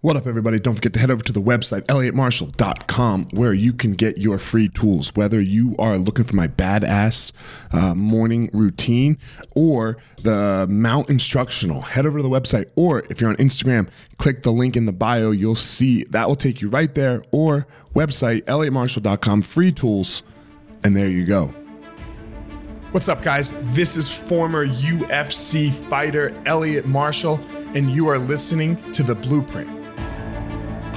What up, everybody? Don't forget to head over to the website, elliottmarshall.com, where you can get your free tools. Whether you are looking for my badass uh, morning routine or the Mount Instructional, head over to the website. Or if you're on Instagram, click the link in the bio. You'll see that will take you right there. Or website, elliottmarshall.com, free tools. And there you go. What's up, guys? This is former UFC fighter Elliot Marshall, and you are listening to The Blueprint.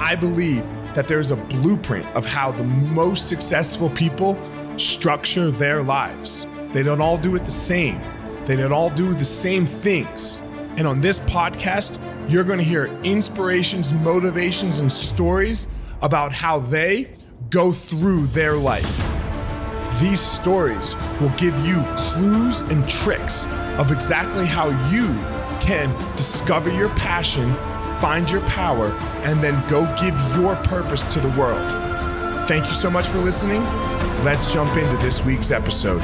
I believe that there's a blueprint of how the most successful people structure their lives. They don't all do it the same, they don't all do the same things. And on this podcast, you're going to hear inspirations, motivations, and stories about how they go through their life. These stories will give you clues and tricks of exactly how you can discover your passion find your power, and then go give your purpose to the world. Thank you so much for listening. Let's jump into this week's episode.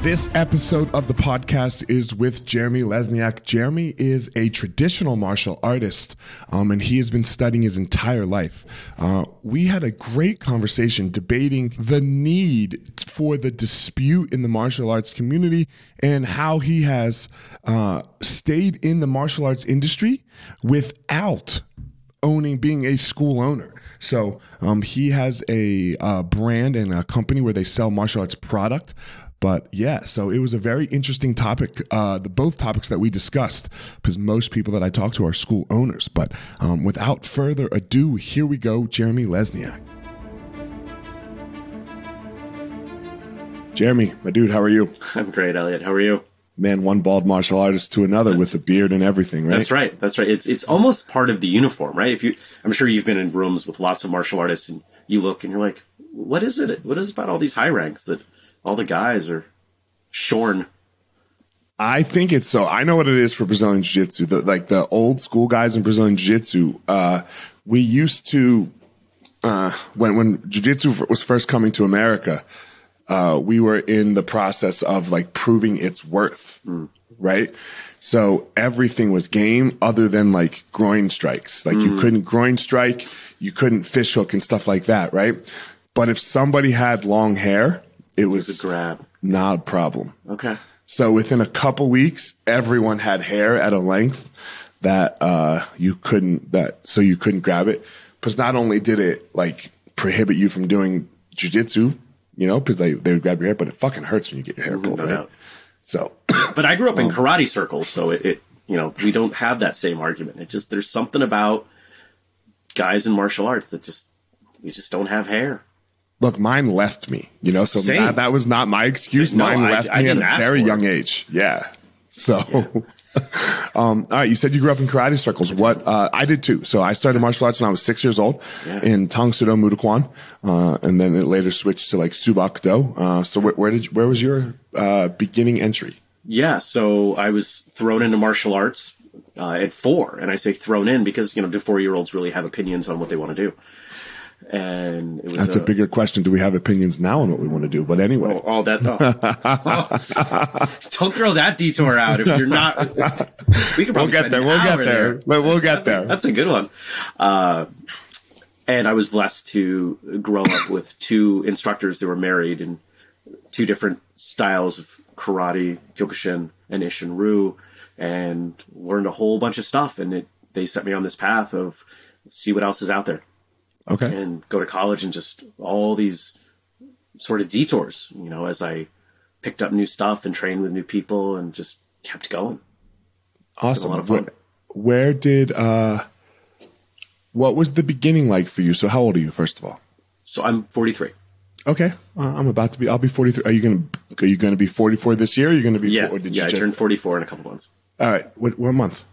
This episode of the podcast is with Jeremy Lesniak. Jeremy is a traditional martial artist, um, and he has been studying his entire life. Uh, we had a great conversation debating the need for the dispute in the martial arts community and how he has uh, stayed in the martial arts industry without owning, being a school owner. So um, he has a uh, brand and a company where they sell martial arts product. But yeah, so it was a very interesting topic. Uh, the both topics that we discussed, because most people that I talk to are school owners. But um, without further ado, here we go, Jeremy Lesniak. Jeremy, my dude, how are you? I'm great, Elliot. How are you? Man, one bald martial artist to another That's- with a beard and everything, right? That's right. That's right. It's it's almost part of the uniform, right? If you, I'm sure you've been in rooms with lots of martial artists, and you look and you're like, what is it? What is it about all these high ranks that all the guys are shorn? I think it's so. I know what it is for Brazilian Jiu Jitsu. The, like the old school guys in Brazilian Jiu Jitsu, uh, we used to, uh, when, when Jiu Jitsu was first coming to America, uh, we were in the process of like proving its worth, right? So everything was game other than like groin strikes. Like you couldn't groin strike, you couldn't fish hook and stuff like that, right? But if somebody had long hair, it was The grab. not a problem. Okay. So within a couple weeks, everyone had hair at a length that uh, you couldn't that so you couldn't grab it. Because not only did it like prohibit you from doing jujitsu, you know, because they they would grab your hair, but it fucking hurts when you get your hair pulled, No right? doubt. So But I grew up in karate circles, so it, it, you know, we don't have that same argument. It just there's something about guys in martial arts that just we just don't have hair. Look, mine left me, you know, so that, that was not my excuse. No, mine I- left I me at a very young it. age. Yeah. So, um, all right, you said you grew up in karate circles. What, uh, I did too. So I started martial arts when I was six years old Yeah. in Tang Soo Do Moo Duk Kwan. Uh, and then it later switched to like Soo Bahk Do. Uh, so where, where did, you, where was your, uh, beginning entry? Yeah, so I was thrown into martial arts uh, at four, and I say thrown in because you know do four year olds really have opinions on what they want to do, and it was That's a bigger question. Do we have opinions now on what we want to do? But anyway. Oh, all that. Oh. Don't throw that detour out if you're not. We can probably We'll get there. We'll get hour there. But we'll get That's a- there. that's a good one. Uh, and I was blessed to grow up with two instructors that were married in two different styles of karate, Kyokushin and Isshinryu, and learned a whole bunch of stuff. And it, they set me on this path of see what else is out there Okay. and go to college and just all these sort of detours, you know, as I picked up new stuff and trained with new people and just kept going. Awesome. a lot of fun. Where, where did uh what was the beginning like for you? So how old are you first of all? So I'm 43. Okay. Uh, I'm about to be I'll be 43. Are you going to are you going to be 44 this year? Are you going to be Yeah, did yeah. you I turned 44 in a couple months. All right. What what month?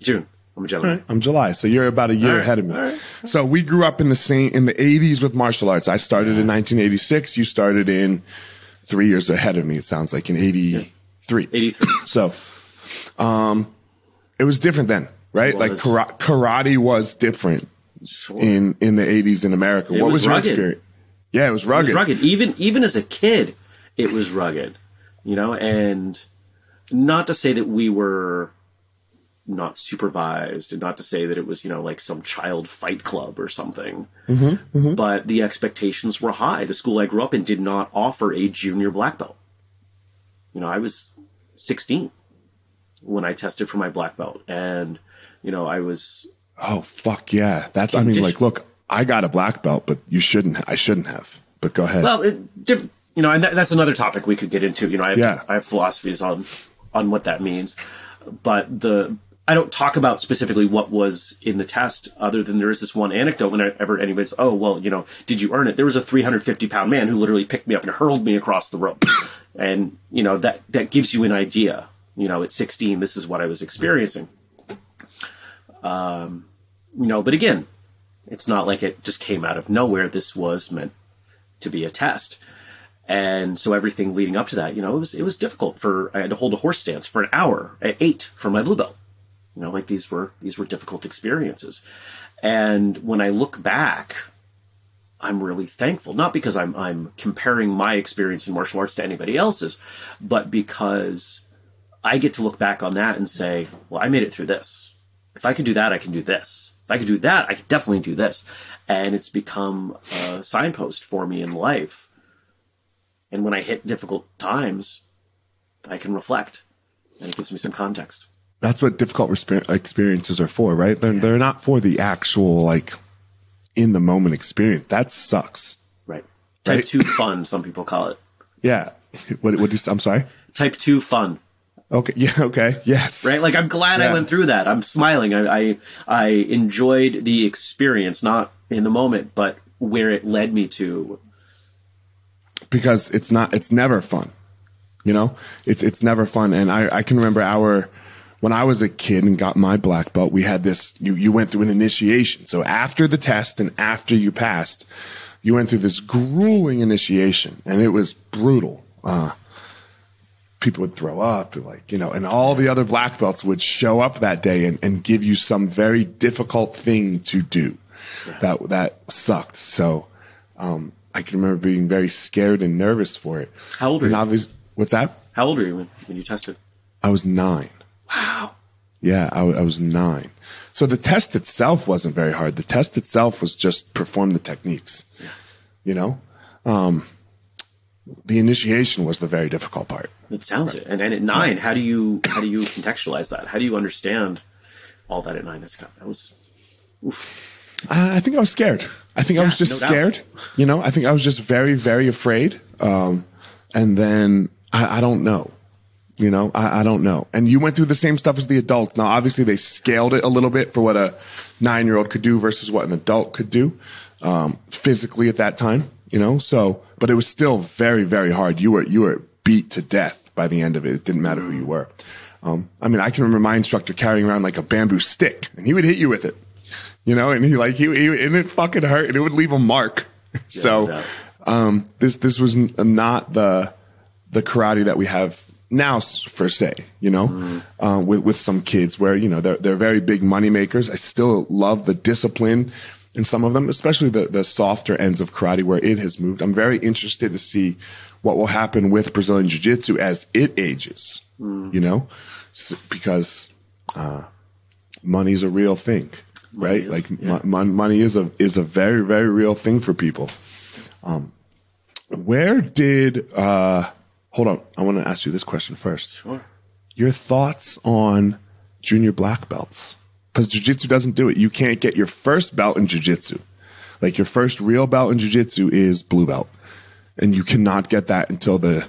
June. I'm a Gemini. I'm July, so you're about a year right, ahead of me. right. So we grew up in the same in the 80s with martial arts. I started in 1986. You started in three years ahead of me. It sounds like in 83. 83. So, um, it was different then, right? Like was. kara- karate was different Sure. in in the 80s in America. what was was, your rugged. experience? Yeah, it was rugged. it was rugged. Even even as a kid, it was rugged. You know, and not to say that we were not supervised and not to say that it was you know like some child fight club or something mm-hmm, mm-hmm. but the expectations were high the school i grew up in did not offer a junior black belt you know i was 16 when i tested for my black belt and you know i was Oh fuck yeah. That's I mean like look, I got a black belt, but you shouldn't I shouldn't have. But go ahead. well it, diff, you know and that, that's another topic we could get into you know I have, Yeah. I have philosophies on on what that means but the I don't talk about specifically what was in the test, other than there is this one anecdote whenever anybody's, oh, well, you know, did you earn it? There was a 350 pound man who literally picked me up and hurled me across the room. And, you know, that, that gives you an idea. You know, at 16, this is what I was experiencing. Um, you know, but again, it's not like it just came out of nowhere. This was meant to be a test. And so everything leading up to that, you know, it was it was difficult for I had to hold a horse stance for an hour at eight for my blue belt. You know, like these were these were difficult experiences. And when I look back, I'm really thankful. Not because I'm I'm comparing my experience in martial arts to anybody else's, but because I get to look back on that and say, well, I made it through this. If I could do that, I can do this. If I could do that, I could definitely do this. And it's become a signpost for me in life. And when I hit difficult times, I can reflect and it gives me some context. That's what difficult experiences are for, right? They're they're not for the actual like in the moment experience. That sucks. Right. Type Right. two fun, some people call it. Yeah. What what do you, I'm sorry? Type two fun. Okay. Yeah, okay. Yes. right? Like I'm glad I went through that. I'm smiling. I, I I enjoyed the experience, not in the moment, but where it led me to. because it's not it's never fun you know it's it's never fun and i i can remember our when i was a kid and got my black belt we had this you you went through an initiation so after the test and after you passed you went through this grueling initiation and it was brutal uh people would throw up like you know and all the other black belts would show up that day and, and give you some very difficult thing to do that that sucked so um, I can remember being very scared and nervous for it. How old were you? what's that? How old were you when, when you tested? I was nine. Wow. Yeah, I, I was nine. So the test itself wasn't very hard. The test itself was just perform the techniques. You know, um, the initiation was the very difficult part. It sounds it. And, and at nine, how do you how do you contextualize that? How do you understand all that at nine? That's kind that was I I think I was scared. I think I was just no doubt. scared. You know, I think I was just very, very afraid. Um, and then I, I don't know. You know, I, I don't know. And you went through the same stuff as the adults. Now, obviously, they scaled it a little bit for what a nine year old could do versus what an adult could do um, physically at that time. You know, so but it was still very, very hard. You were you were beat to death by the end of it. It didn't matter who you were. Um, I mean, I can remember my instructor carrying around like a bamboo stick, and he would hit you with it you know, and he like he, he and it fucking hurt, and it would leave a mark. so, no um, this this was not the the karate that we have now per se. You know, Mm-hmm. uh, with with some kids where you know they're they're very big money makers. I still love the discipline in some of them, especially the the softer ends of karate where it has moved. I'm very interested to see what will happen with Brazilian Jiu Jitsu as it ages. Mm. You know, S because uh, money's a real thing, right? is, like yeah. mon- money is a is a very very real thing for people. Um, where did uh, hold on? I want to ask you this question first. sure. Your thoughts on junior black belts? Because jujitsu doesn't do it. You can't get your first belt in jujitsu. Like your first real belt in jujitsu is blue belt, and you cannot get that until the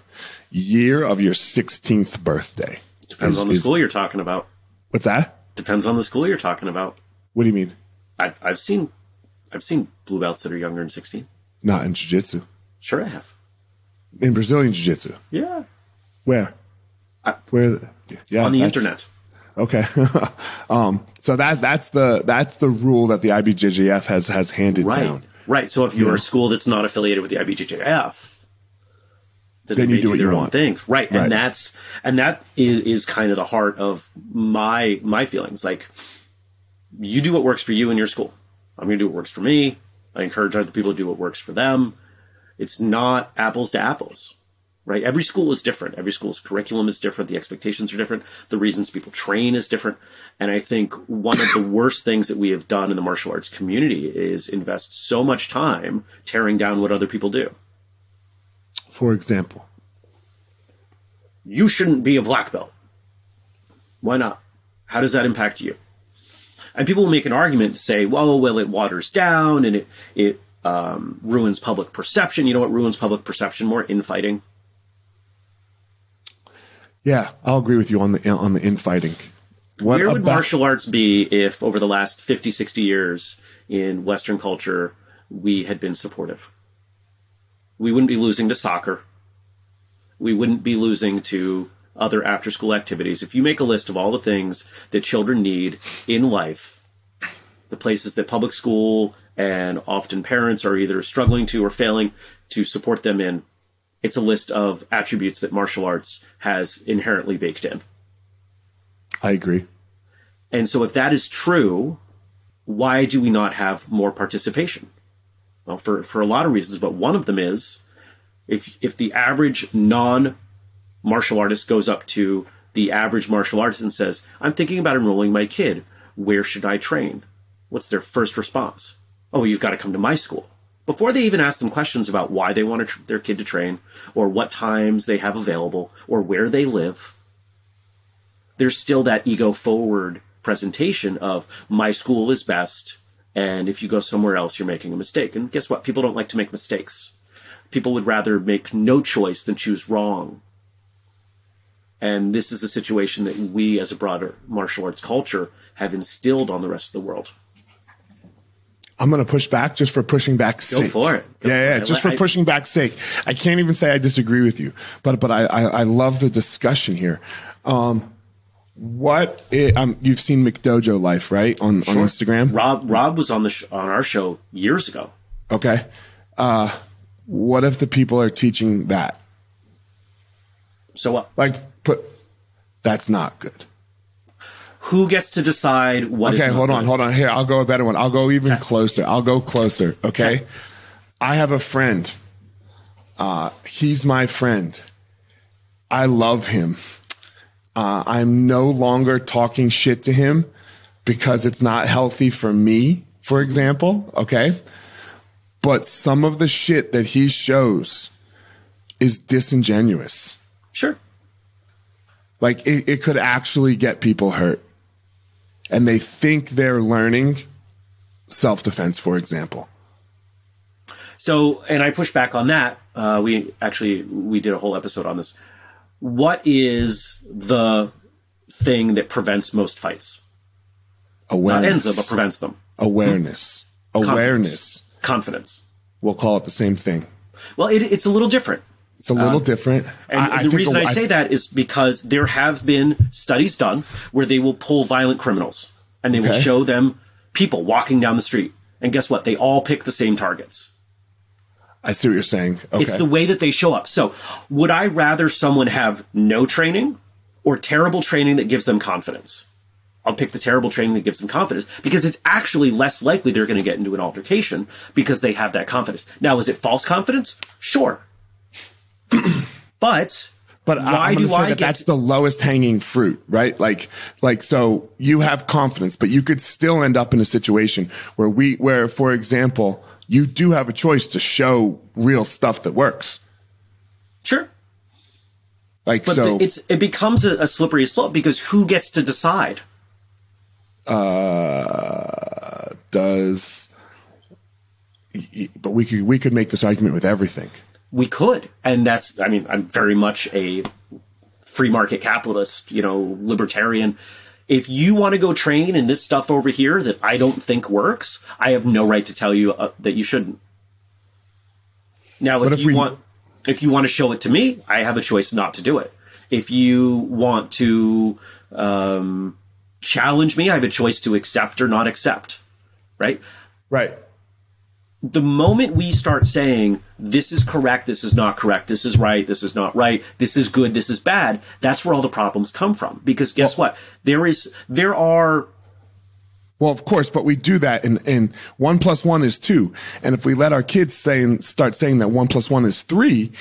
year of your 16th birthday. Depends Is- on the is- school you're talking about. What's that? Depends on the school you're talking about. What do you mean? I've, I've seen I've seen blue belts that are younger than 16. Not in jiu-jitsu. Sure, I have. In Brazilian jiu-jitsu. Yeah. Where? I- Where? Yeah, on the internet. Okay. um, so that that's the that's the rule that the IBJJF has has handed Right. down. Right. So if you're Yeah. a school that's not affiliated with the IBJJF, then, Then you do what their own want. things. Right. Right. And that's and that is is kind of the heart of my my feelings. Like you do what works for you in your school. I'm gonna do what works for me. I encourage other people to do what works for them. It's not apples to apples. right? Every school is different. Every school's curriculum is different. The expectations are different. The reasons people train is different. And I think one of the worst things that we have done in the martial arts community is invest so much time tearing down what other people do. For example, you shouldn't be a black belt. Why not? How does that impact you? And people will make an argument to say, well, well, it waters down and it, it um, ruins public perception. You know what ruins public perception more? Infighting. Yeah, I'll agree with you on the on the infighting. What Where would about- martial arts be if over the last 50, 60 years in Western culture we had been supportive? We wouldn't be losing to soccer. We wouldn't be losing to other after school activities. If you make a list of all the things that children need in life, the places that public school and often parents are either struggling to or failing to support them in, it's a list of attributes that martial arts has inherently baked in. I agree. And so, if that is true, why do we not have more participation? Well, for, for a lot of reasons, but one of them is if if the average non martial artist goes up to the average martial artist and says, "I'm thinking about enrolling my kid. Where should I train?" What's their first response? Oh, you've got to come to my school. Before they even ask them questions about why they want tr- their kid to train or what times they have available or where they live there's still that ego forward presentation of my school is best and if you go somewhere else you're making a mistake. And guess what? People don't like to make mistakes. People would rather make no choice than choose wrong. And this is a situation that we as a broader martial arts culture have instilled on the rest of the world I'm going to push back just for pushing back sake. Go for it. Go yeah, yeah, just for pushing back sake. I can't even say I disagree with you, but but I I, I love the discussion here. Um, what it, um, you've seen McDojo Life right on sure. on Instagram? Rob Rob was on the sh- on our show years ago. Okay, uh, what if the people are teaching that? So what? Like, put that's not good who gets to decide what okay hold on good? hold on. Here i'll go a better one. I'll go even okay. closer. I'll go closer okay? okay, i have a friend. Uh, he's my friend. I love him. Uh, i'm no longer talking shit to him because it's not healthy for me for example okay? But some of the shit that he shows is disingenuous. Sure. Like it, it could actually get people hurt and they think they're learning self defense, for example. So, and I push back on that. Uh, we actually we did a whole episode on this. What is the thing that prevents most fights? Awareness. Not ends them, but prevents them. Awareness. Confidence. Awareness. Confidence. We'll call it the same thing. Well, it, it's a little different. It's a little um, different. And I, the I reason I say that is because there have been studies done where they will pull violent criminals and they okay. will show them people walking down the street. And guess what? They all pick the same targets. I see what you're saying. Okay. It's the way that they show up. So, would I rather someone have no training or terrible training that gives them confidence? I'll pick the terrible training that gives them confidence because it's actually less likely they're going to get into an altercation because they have that confidence. Now, is it false confidence? Sure. but but why I'm do say I that that's the lowest hanging fruit, right? Like, like, so you have confidence, but you could still end up in a situation where we, where, for example, you do have a choice to show real stuff that works. Sure. Like, but so it's, it becomes a, a slippery slope because who gets to decide? Uh, does, but we could, we could make this argument with everything we could. And that's, I mean, I'm very much a free market capitalist, you know, libertarian. If you want to go train in this stuff over here that I don't think works, I have no right to tell you uh, that you shouldn't. Now, if, if you we... want, if you want to show it to me, I have a choice not to do it. If you want to um, challenge me, I have a choice to accept or not accept. Right. Right the moment we start saying this is correct, this is not correct, this is right, this is not right, this is good, this is bad, that's where all the problems come from. Because guess well, what? There is there are well, of course, but we do that and, in one plus one is two. And if we let our kids say and start saying that one plus one is three,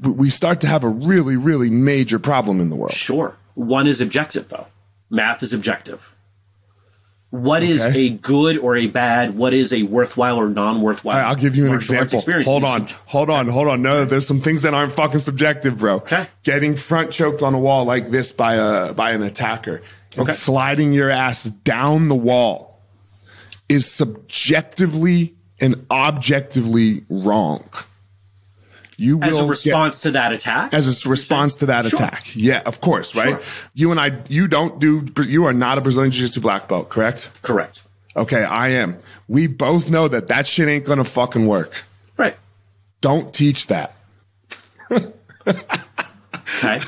we start to have a really, really major problem in the world. Sure. One is objective, though. Math is objective. What is Okay. a good or a bad? What is a worthwhile or non-worthwhile? Right, I'll give you an example. Hold on, hold on, hold on. No, there's some things that aren't fucking subjective, bro. Okay. Getting front choked on a wall like this by a by an attacker, Okay. sliding your ass down the wall is subjectively and objectively wrong. You will As a get- response to that attack? as a response to that Sure. attack. Yeah, of course, right? Sure. You and I, you don't do, you are not a Brazilian Jiu-Jitsu black belt, correct? Correct. Okay, I am. We both know that that shit ain't gonna fucking work. Right. Don't teach that. Okay.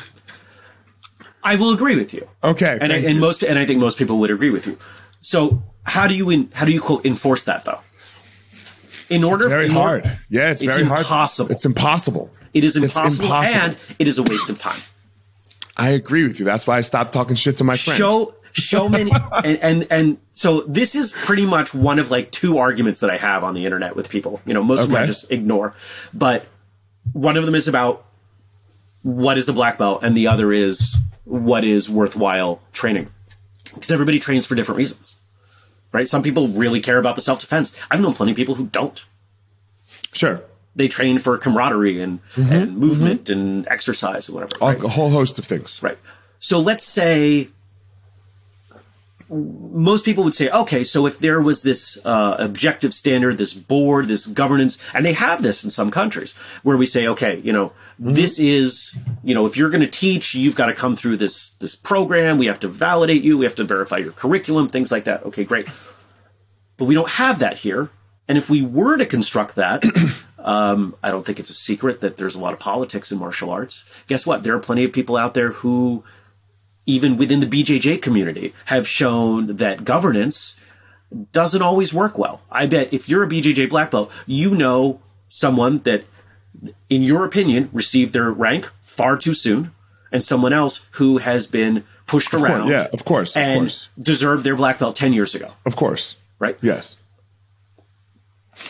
I will agree with you. Okay, And, I, and you. most and I think most people would agree with you. So how do you in, how do you quote enforce that though? In order, Very in order- hard. Yeah, it's, It's very hard. impossible. It's impossible. It is impossible, impossible. and it is a waste of time. I agree with you. That's why I stopped talking shit to my friends. Show show many and, and and so this is pretty much one of like two arguments that I have on the internet with people. You know, most of them I just ignore, but one of them is about what is a black belt, and the other is what is worthwhile training, because everybody trains for different reasons, right? Some people really care about the self defense. I've known plenty of people who don't. Sure. They train for camaraderie and, Mm-hmm. and movement and exercise and whatever. Right? A whole host of things. Right. So let's say most people would say, okay, so if there was this uh, objective standard, this board, this governance, and they have this in some countries where we say, okay, you know, this is, you know, if you're going to teach, you've got to come through this this program. We have to validate you. We have to verify your curriculum, things like that. Okay, great. But we don't have that here. And if we were to construct that, um, I don't think it's a secret that there's a lot of politics in martial arts. Guess what? There are plenty of people out there who, even within the BJJ community, have shown that governance doesn't always work well. I bet if you're a BJJ black belt, you know someone that, in your opinion, received their rank far too soon, and someone else who has been pushed course, around. yeah, of course, of and course. deserved their black belt ten years ago. Of course. Right. Yes.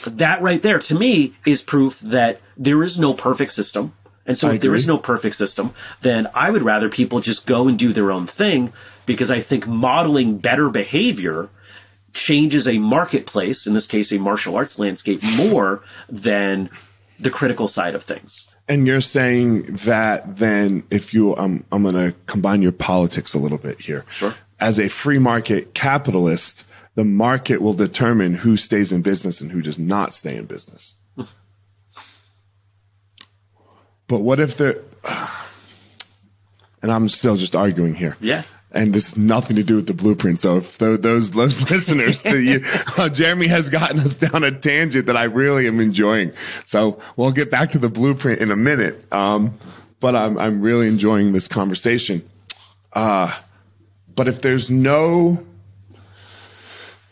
that right there to me is proof that there is no perfect system. And so I if there is no perfect system, then I would rather people just go and do their own thing because I think modeling better behavior changes a marketplace, in this case a martial arts landscape, more than the critical side of things. And you're saying that then if you um, I'm going to combine your politics a little bit here. Sure. As a free market capitalist, the market will determine who stays in business and who does not stay in business. But what if the and I'm still just arguing here. Yeah. And this has nothing to do with the blueprint. So if tho- those those listeners, you, uh, Jeremy has gotten us down a tangent that I really am enjoying. So we'll get back to the blueprint in a minute. Um, but I'm I'm really enjoying this conversation. Uh, but if there's no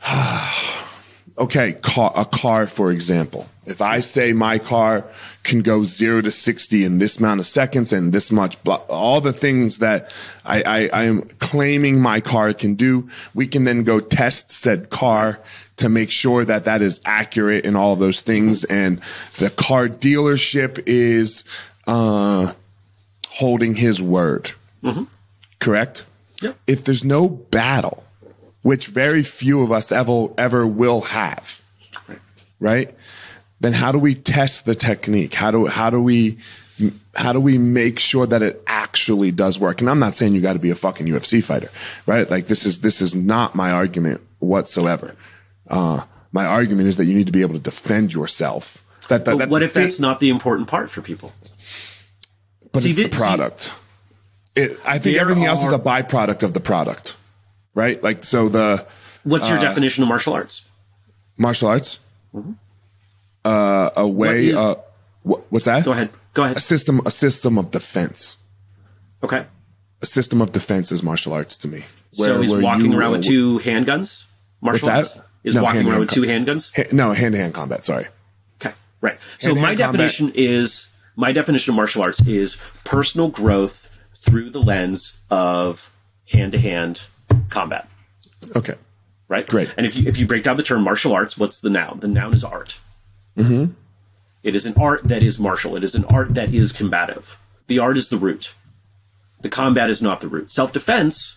okay, car, a car, for example. If I say my car can go zero to 60 in this amount of seconds and this much, blah, all the things that I, I, I am claiming my car can do, we can then go test said car to make sure that that is accurate and all of those things. And the car dealership is, uh, holding his word. Correct? Yep. If there's no battle, which very few of us ever ever will have, right? Then how do we test the technique? How do how do we how do we make sure that it actually does work? And I'm not saying you got to be a fucking UFC fighter, right? Like this is this is not my argument whatsoever. Uh, my argument is that you need to be able to defend yourself. That, that, But that what if thing- that's not the important part for people? but See, it's the see- product. it, I think everything else is a byproduct of the product, right? Like so the What's Uh, your definition of martial arts? martial arts, uh, a way. is- uh, wha- what's that? Go ahead. Go ahead. A system, a system of defense. Okay. A system of defense is martial arts to me. so he's where walking you- around with two handguns. Martial that? arts is No, walking around with two handguns. Ha- no, hand to hand combat. Sorry. Okay, right. So Hand-to-hand my combat. definition is my definition of martial arts is personal growth through the lens of hand-to-hand combat. Okay. Right. Great. And if you if you break down the term martial arts, what's the noun? The noun is art. Mm-hmm. It is an art that is martial. It is an art that is combative. The art is the root. The combat is not the root. Self defense,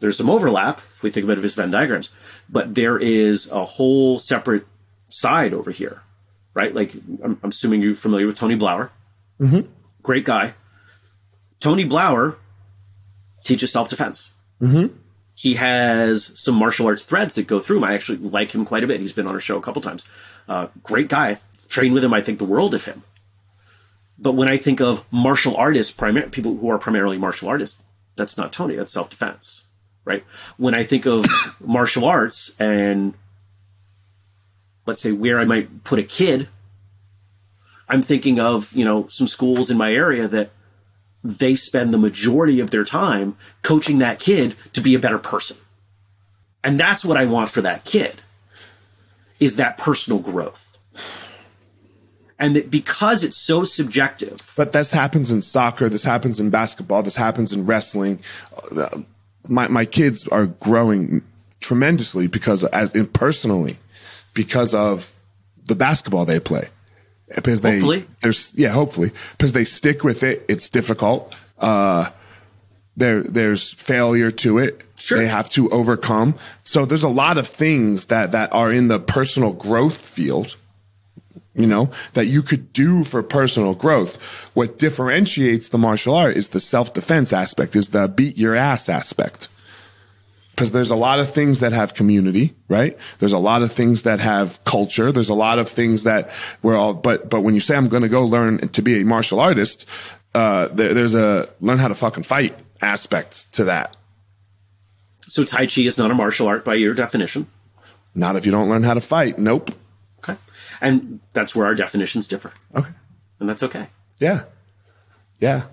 there's some overlap if we think about it as Venn diagrams, but there is a whole separate side over here, right? Like, I'm, I'm assuming you're familiar with Tony Blauer. Mm-hmm. Great guy. Tony Blauer teaches self defense. Mm-hmm. He has some martial arts threads that go through him. I actually like him quite a bit. He's been on our show a couple times. Uh, great guy. I trained with him. I think the world of him. But when I think of martial artists, primar- people who are primarily martial artists, that's not Tony. That's self defense, right? When I think of martial arts and let's say where I might put a kid, I'm thinking of you know some schools in my area that they spend the majority of their time coaching that kid to be a better person. And that's what I want for that kid is that personal growth. And that because it's so subjective. But this happens in soccer, this happens in basketball, this happens in wrestling. My my kids are growing tremendously because as personally because of the basketball they play because they Hopefully. there's yeah hopefully. Because they stick with it it's difficult. Uh there there's failure to it. Sure. they have to overcome. So there's a lot of things that that are in the personal growth field you know that you could do for personal growth. What differentiates the martial art is the self-defense aspect is the beat your ass aspect because there's a lot of things that have community, right? There's a lot of things that have culture. There's a lot of things that we're all, but, but when you say I'm going to go learn to be a martial artist, uh, there, there's a learn how to fucking fight aspect to that. So Tai Chi is not a martial art by your definition. Not if you don't learn how to fight. Nope. Okay. And that's where our definitions differ. Okay. And that's okay. Yeah. Yeah.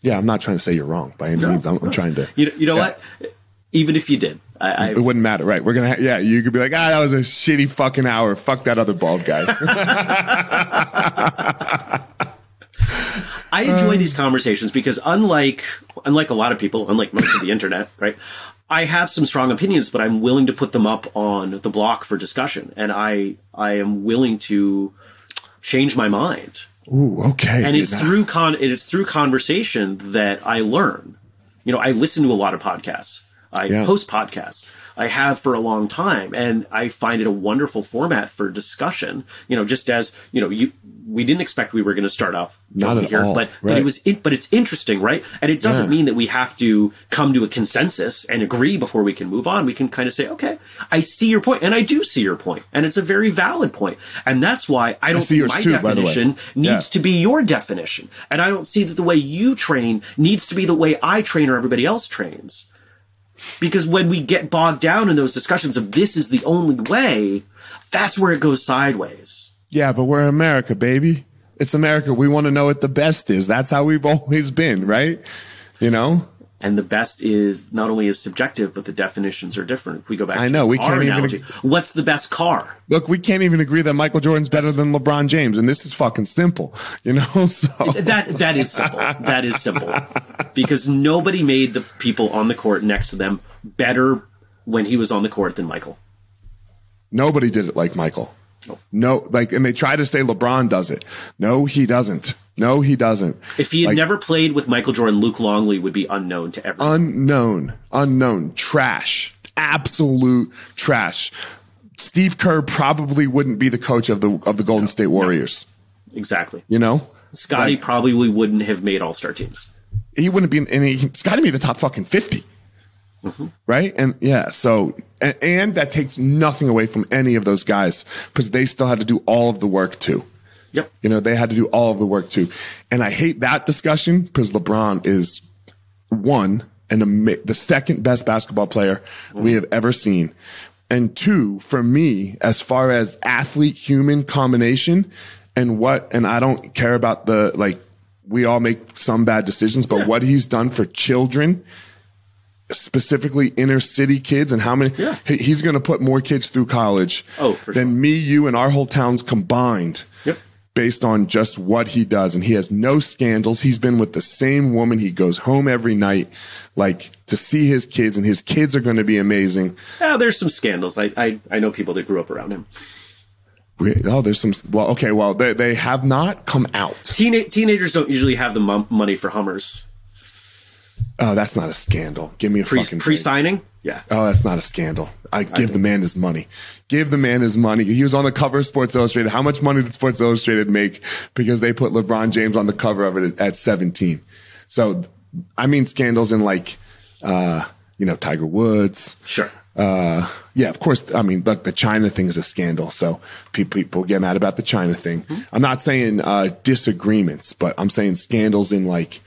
Yeah. I'm not trying to say you're wrong by any No, means. I'm, I'm trying to. You, you know Yeah. what? Even if you did, I, I It wouldn't matter, right? We're gonna, ha- yeah. You could be like, ah, that was a shitty fucking hour. Fuck that other bald guy. I enjoy these conversations because unlike unlike a lot of people, unlike most of the internet, right? I have some strong opinions, but I'm willing to put them up on the block for discussion, and I I am willing to change my mind. Ooh, okay. And it's Yeah. through con it's through conversation that I learn. You know, I listen to a lot of podcasts. I Yeah. host podcasts. I have for a long time, and I find it a wonderful format for discussion. You know, just as you know, you we didn't expect we were going to start off Not at here, all, but but it was in, but it's interesting, right? And it doesn't Yeah. mean that we have to come to a consensus and agree before we can move on. We can kind of say, okay, I see your point, and I do see your point, and it's a very valid point, and that's why I don't see think my too, by the way. definition needs Yeah. to be your definition. And I don't see that the way you train needs to be the way I train or everybody else trains. Because when we get bogged down in those discussions of this is the only way, that's where it goes sideways. Yeah, but we're America, baby. It's America. We want to know what the best is. That's how we've always been, right? You know? And the best is not only is subjective, but the definitions are different. If we go back I to know, we can't even- analogy, what's the best car? Look, we can't even agree that Michael Jordan's better than LeBron James, and this is fucking simple, you know? So That that is simple. that is simple. Because nobody made the people on the court next to them better when he was on the court than Michael. nobody did it like Michael. No, like, and they try to say LeBron does it. No, he doesn't. No, he doesn't. If he had Like- never played with Michael Jordan, Luke Longley would be unknown to everyone. unknown, unknown, trash, absolute trash. Steve Kerr probably wouldn't be the coach of the of the Golden State Warriors. exactly. You know, Scotty Like- probably wouldn't have made All Star teams. he wouldn't be in any. It's got to be the top fucking 50 Mm-hmm. right? And yeah, so and, and that takes nothing away from any of those guys because they still had to do all of the work too. Yep. You know, they had to do all of the work too. And I hate that discussion because LeBron is one and ama- the second best basketball player we have ever seen. And two, for me, as far as athlete human combination and what, and I don't care about the, like, we all make some bad decisions, but what he's done for children, specifically inner city kids, and how many, Yeah. he- he's going to put more kids through college Oh, than sure. me, you, and our whole towns combined Yep. based on just what he does. And he has no scandals. He's been with the same woman. He goes home every night, like to see his kids, and his kids are going to be amazing. Yeah, there's some scandals. I, I I know people that grew up around him. Oh, there's some. Well, okay. Well, they they have not come out. Teena- teenagers don't usually have the money for Hummers. Oh, that's not a scandal. Give me a Pre fucking pre signing, yeah. Oh, that's not a scandal. I give the man his money. Give the man his money. He was on the cover of Sports Illustrated. How much money did Sports Illustrated make because they put LeBron James on the cover of it at 17? So, I mean, scandals in like, uh, you know, Tiger Woods. Sure. Uh, yeah, of course. I mean, look, the China thing is a scandal. So people, people get mad about the China thing. I'm not saying, uh, disagreements, but I'm saying scandals in like,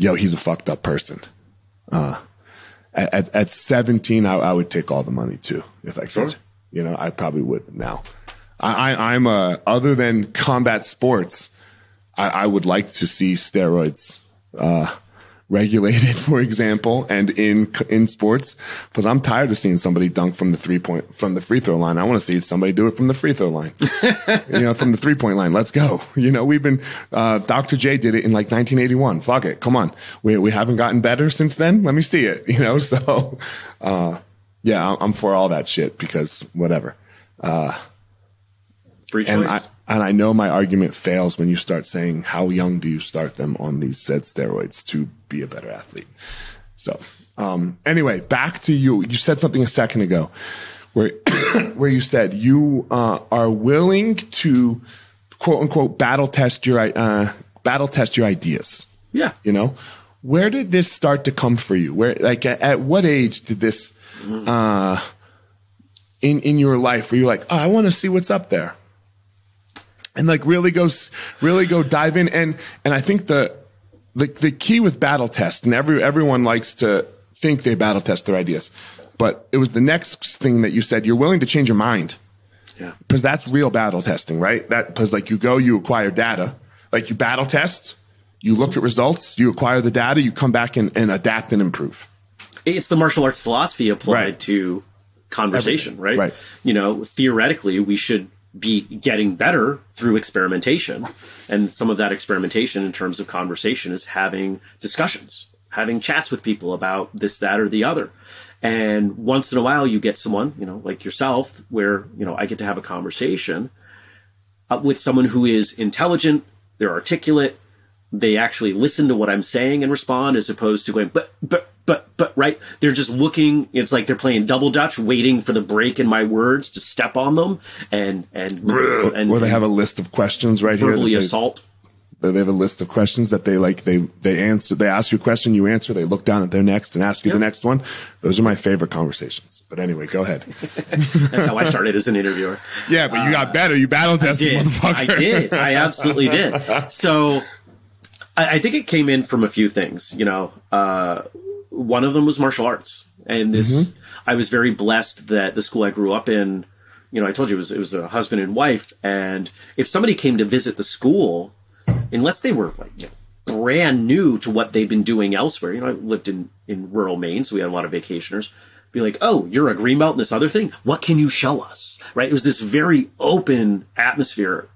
yo, he's a fucked up person. Uh, at, at, at 17, I, I would take all the money too, if I could. Sure. You know, I probably would now. I, I, I'm uh other than combat sports, I, I would like to see steroids uh, regulated, for example, and in in sports, because I'm tired of seeing somebody dunk from the three point from the free throw line. I want to see somebody do it from the free throw line, you know, from the three point line. Let's go. You know, we've been uh, Dr. J did it in like 1981. Fuck it, come on. We we haven't gotten better since then. Let me see it. You know, so uh, yeah, I'm- I'm for all that shit because whatever. Free choice. And I know my argument fails when you start saying how young do you start them on these said steroids to be a better athlete. So um, anyway, back to you. You said something a second ago where where you said you uh, are willing to quote unquote battle test your uh, battle test your ideas. yeah. You know, where did this start to come for you? Where, like, at, at what age did this, uh, in in your life, where you're like, oh, I want to see what's up there, and like really go, really go dive in, and and I think the the the key with battle test, and every everyone likes to think they battle test their ideas, but it was the next thing that you said. You're willing to change your mind Yeah. because that's real battle testing, right? That because like you go, you acquire data, like you battle test, you look at results, you acquire the data, you come back and, and adapt and improve. it's the martial arts philosophy applied Right. to conversation, right? Right. You know, theoretically, we should be getting better through experimentation. And some of that experimentation in terms of conversation is having discussions, having chats with people about this, that, or the other. And once in a while, you get someone, you know, like yourself, where, you know, I get to have a conversation uh, with someone who is intelligent, they're articulate, they actually listen to what I'm saying and respond as opposed to going, but, but, but, but, right? They're just looking, it's like they're playing double dutch, waiting for the break in my words to step on them and, and, and, Or they have a list of questions right here. verbally that they- assault. They have a list of questions that they like. They they answer. They ask you a question, you answer. They look down at their next and ask you the next one. Those are my favorite conversations. But anyway, go ahead. That's how I started as an interviewer. Yeah, but you got better. You battle tested, did. motherfucker. I did. I absolutely did. So I, I think it came in from a few things. You know, uh, one of them was martial arts, and this mm-hmm. I was very blessed that the school I grew up in. You know, I told you it was it was a husband and wife, and if somebody came to visit the school, unless they were like you know, brand new to what they'd been doing elsewhere, you know, I lived in in rural Maine, so we had a lot of vacationers. Be like, oh, you're a green belt in this other thing. What can you show us? Right? It was this very open atmosphere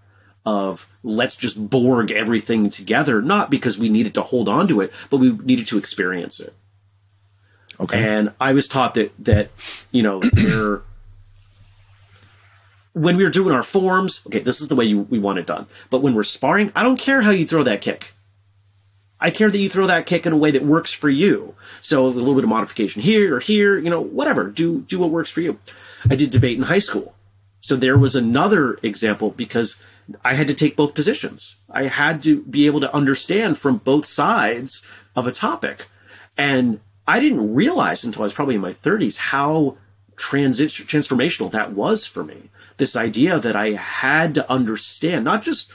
of let's just Borg everything together, not because we needed to hold on to it, but we needed to experience it. Okay. And I was taught that that you know there when we were doing our forms, okay, this is the way you, we want it done. But when we're sparring, I don't care how you throw that kick. I care that you throw that kick in a way that works for you. So a little bit of modification here or here, you know, whatever. Do do what works for you. I did debate in high school. So there was another example because I had to take both positions. I had to be able to understand from both sides of a topic. And I didn't realize until I was probably in my 30s how transformational that was for me. This idea that I had to understand, not just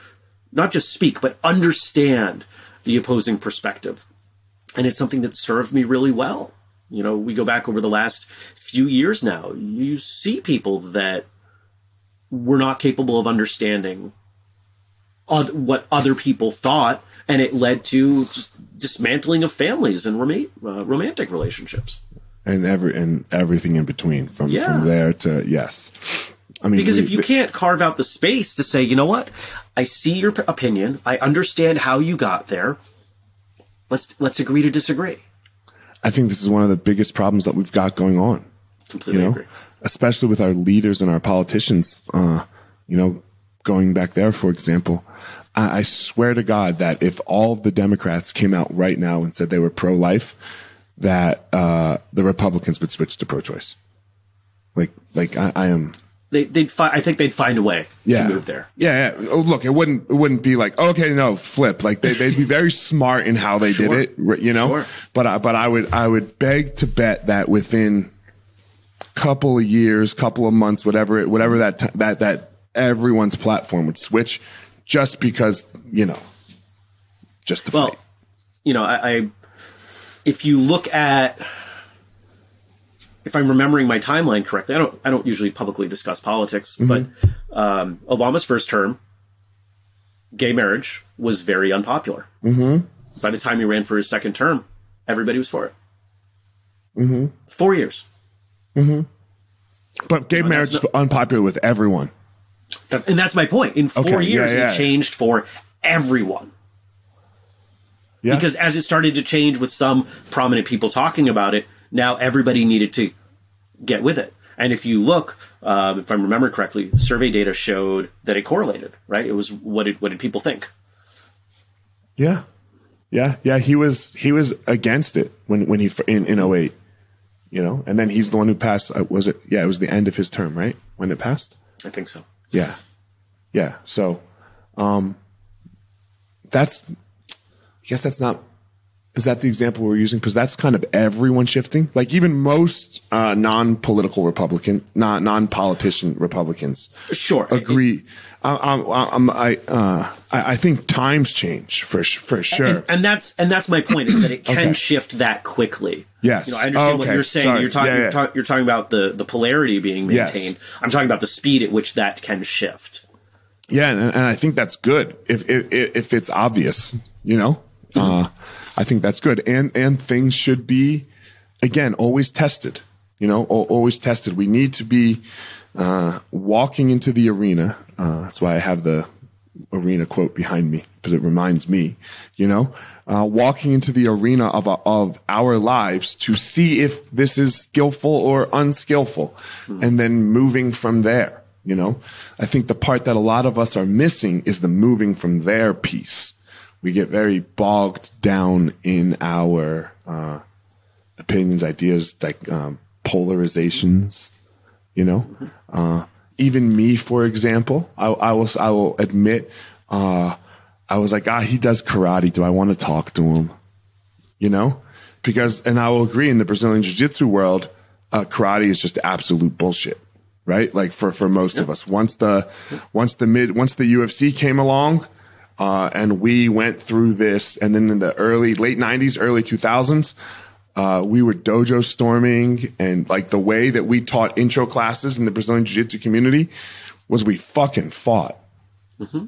not just speak, but understand the opposing perspective. And it's something that served me really well. You know, we go back over the last few years now, you see people that were not capable of understanding what other people thought, and it led to just dismantling of families and roma- uh, romantic relationships. and every and everything in between from Yeah. from there to yes. I mean, Because we- if you can't carve out the space to say, you know what, I see your p- opinion, I understand how you got there. Let's let's agree to disagree. I think this is one of the biggest problems that we've got going on. Completely you know, agree. especially with our leaders and our politicians. Uh, you know, going back there, for example, I, I swear to God that if all the Democrats came out right now and said they were pro life, that uh, the Republicans would switch to pro choice. Like, like I, I am. They, would fi- I think they'd find a way Yeah. to move there. Yeah, yeah. Oh, look, it wouldn't it wouldn't be like okay, no, flip. Like they they'd be very smart in how they Sure. did it, you know. Sure. But I, but I would I would beg to bet that within couple of years, couple of months, whatever it, whatever that that that everyone's platform would switch, just because you know, just to Well, fight. you know, I, I if you look at if I'm remembering my timeline correctly, I don't I don't usually publicly discuss politics, but um, Obama's first term, gay marriage was very unpopular. Mm-hmm. By the time he ran for his second term, everybody was for it. Mm-hmm. Four years. But gay marriage that's is unpopular with everyone. That's, and that's my point. In four Okay, years, yeah. it changed for everyone. Yeah. Because as it started to change with some prominent people talking about it, now everybody needed to get with it. And if you look, um, if I remember correctly, survey data showed that it correlated. Right? It was what did what did people think? Yeah. Yeah, yeah, he was he was against it when when he in in 08, you know, and then he's the one who passed. Uh, was it? Yeah, it was the end of his term, right? When it passed. I think so. Yeah, yeah. So, um, that's. I guess that's not. Is that the example we're using? Because that's kind of everyone shifting. Like even most uh, non-political Republican, non non-politician Republicans, Sure. agree. I, I, I'm- I, uh, I I think times change for for sure. And, and that's and that's my point is that it can Okay. shift that quickly. Yes. You know, I understand Oh, what you're saying. Sorry. You're talking Yeah, yeah. You're, talk, you're talking about the the polarity being Yes. maintained. I'm talking about the speed at which that can shift. Yeah, and, and I think that's good if if, if it's obvious, you know. Uh, I think that's good, and and things should be, again, always tested. You know, always tested. We need to be uh, walking into the arena. Uh, that's why I have the arena quote behind me because it reminds me. You know, uh, walking into the arena of of our lives to see if this is skillful or unskillful, and then moving from there. You know, I think the part that a lot of us are missing is the moving from there piece. We get very bogged down in our uh, opinions, ideas, like um, polarizations. You know, uh, even me, for example, I, I will I will admit, uh, I was like, ah, he does karate. Do I want to talk to him? You know, because and I will agree in the Brazilian Jiu Jitsu world, uh, karate is just absolute bullshit, right? Like for for most of us, once the once the mid once the UFC came along, uh, and we went through this, and then in the early late '90s, early 2000s, uh, we were dojo storming, and like the way that we taught intro classes in the Brazilian Jiu Jitsu community was we fucking fought.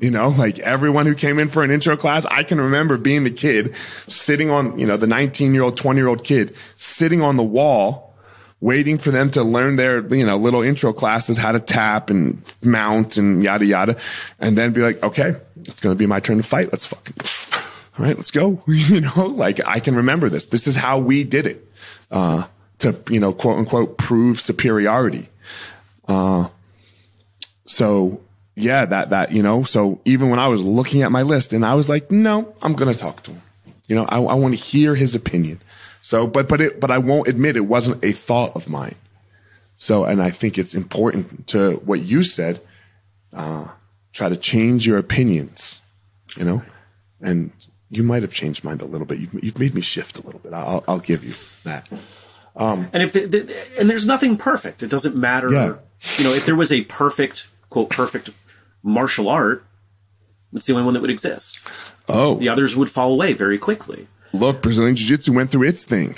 You know, like everyone who came in for an intro class, I can remember being the kid sitting on, you know, the 19 year old, 20 year old kid sitting on the wall, waiting for them to learn their, you know, little intro classes, how to tap and mount and yada, yada. And then be like, okay, it's going to be my turn to fight. Let's fucking, all right, let's go. You know, like I can remember this. This is how we did it, uh, to, you know, quote unquote, prove superiority. Uh, so yeah, that that you know. So even when I was looking at my list, and I was like, no, I'm gonna talk to him. You know, I, I want to hear his opinion. So, but but it but I won't admit it wasn't a thought of mine. So, and I think it's important to what you said. Uh, try to change your opinions. You know, and you might have changed mine a little bit. You've, you've made me shift a little bit. I'll, I'll give you that. Um, and if and there's nothing perfect. It doesn't matter. Yeah. You know, if there was a perfect quote perfect martial art, it's the only one that would exist. Oh, The others would fall away very quickly. look, Brazilian Jiu Jitsu went through its thing,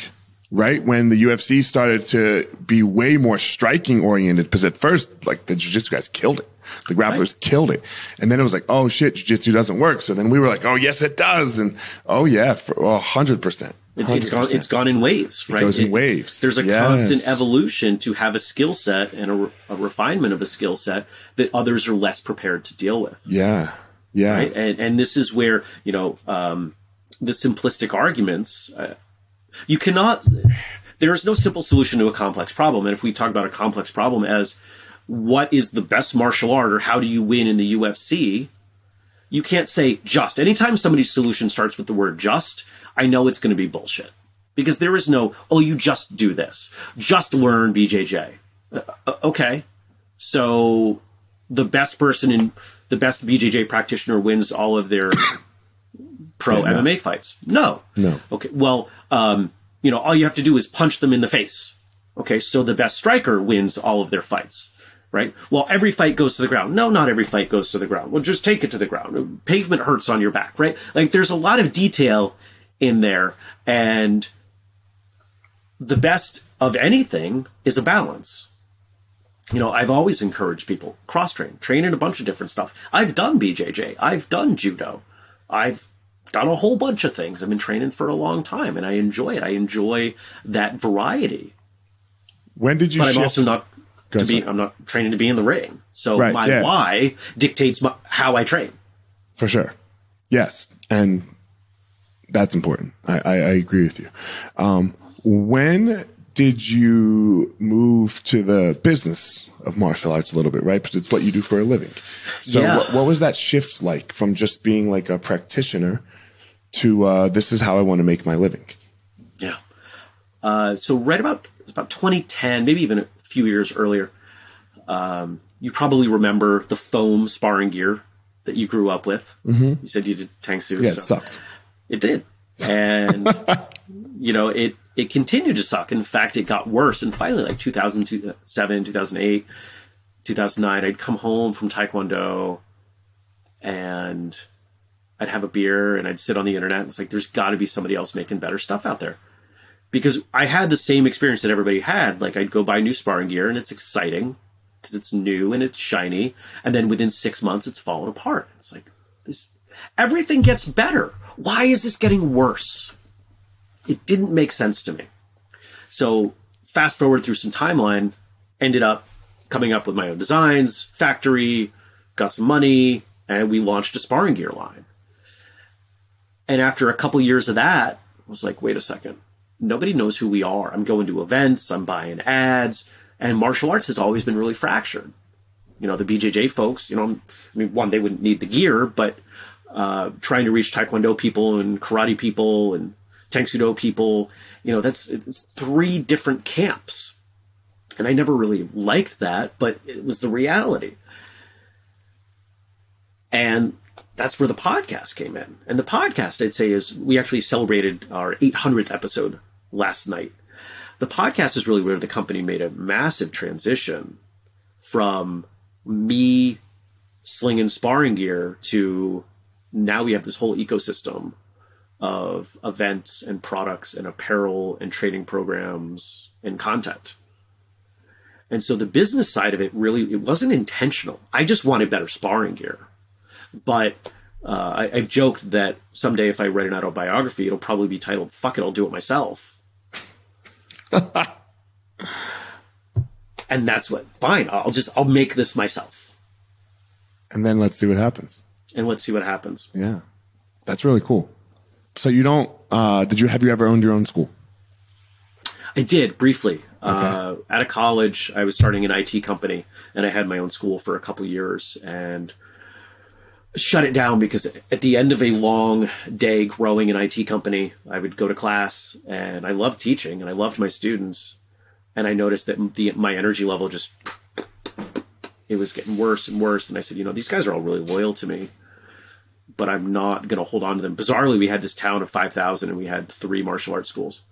right? When the UFC started to be way more striking oriented, because at first, like the Jiu Jitsu guys killed it. The grapplers killed it. And then it was like, oh shit, Jiu Jitsu doesn't work. So then we were like, oh yes, it does. And oh yeah, for a hundred percent. It, it's gone. It's gone in waves, right? goes in It's- waves. There's a Yes. constant evolution to have a skill set and a, re- a refinement of a skill set that others are less prepared to deal with. Yeah. Yeah. right? And and this is where you know um, the simplistic arguments. Uh, you cannot. There is no simple solution to a complex problem. And if we talk about a complex problem as what is the best martial art or how do you win in the UFC, you can't say just. Anytime somebody's solution starts with the word just, I know it's going to be bullshit. Because there is no, oh, you just do this. Just learn BJJ. Uh, uh, okay. So the best person in the best BJJ practitioner wins all of their pro yeah, no. MMA fights. No. No. Okay. Well, um, you know, all you have to do is punch them in the face. Okay. So the best striker wins all of their fights right? Well, every fight goes to the ground. No, not every fight goes to the ground. Well, just take it to the ground. Pavement hurts on your back, right? Like there's a lot of detail in there. And the best of anything is a balance. You know, I've always encouraged people cross train, train in a bunch of different stuff. I've done BJJ, I've done judo, I've done a whole bunch of things. I've been training for a long time and I enjoy it. I enjoy that variety. When did you but shift? I'm also not to be. I'm not training to be in the ring. So right, my yeah. why dictates my, how I train. For sure. Yes, and that's important. I, I, I agree with you. Um, when did you move to the business of martial arts a little bit, right? Because it's what you do for a living. So, yeah. what, what, was that shift like from just being like a practitioner to uh, this is how I want to make my living? Yeah. Uh, so, right about it's about 2010, maybe even few years earlier. Um, you probably remember the foam sparring gear that you grew up with. Mm-hmm. You said you did Tang Soo. Yeah, so. it sucked. It did, and you know it. It continued to suck. In fact, it got worse. And finally, like 2007, 2008, 2009, I'd come home from Taekwondo, and I'd have a beer, and I'd sit on the internet. It's like there's got to be somebody else making better stuff out there because I had the same experience that everybody had. Like I'd go buy new sparring gear and it's exciting because it's new and it's shiny, and then within six months it's fallen apart. It's like this. Everything gets better. Why is this getting worse? It didn't make sense to me. So fast forward through some timeline, ended up coming up with my own designs, factory, got some money, and we launched a sparring gear line. And after a couple years of that, I was like, wait a second nobody knows who we are. I'm going to events, I'm buying ads, and martial arts has always been really fractured. You know, the BJJ folks, you know, I mean, one, they wouldn't need the gear, but uh, trying to reach Taekwondo people and karate people and Tang Soo Do people, you know, that's it's three different camps. And I never really liked that, but it was the reality. And that's where the podcast came in. And the podcast, I'd say, is we actually celebrated our 800th episode last night. The podcast is really where the company made a massive transition from me slinging sparring gear to now we have this whole ecosystem of events and products and apparel and training programs and content. And so the business side of it really it wasn't intentional. I just wanted better sparring gear. But uh, I, have joked that someday if I write an autobiography, it'll probably be titled "Fuck It, I'll Do It Myself." and that's what. Fine, I'll just I'll make this myself. And then let's see what happens. And let's see what happens. Yeah, that's really cool. So you don't? Uh, did you have you ever owned your own school? I did briefly. Okay. Uh, out of college, I was starting an IT company, and I had my own school for a couple years, and shut it down because at the end of a long day growing an IT company, I would go to class and I loved teaching and I loved my students. And I noticed that the, my energy level just, it was getting worse and worse. And I said, you know, these guys are all really loyal to me, but I'm not going to hold on to them. Bizarrely, we had this town of 5,000 and we had three martial arts schools.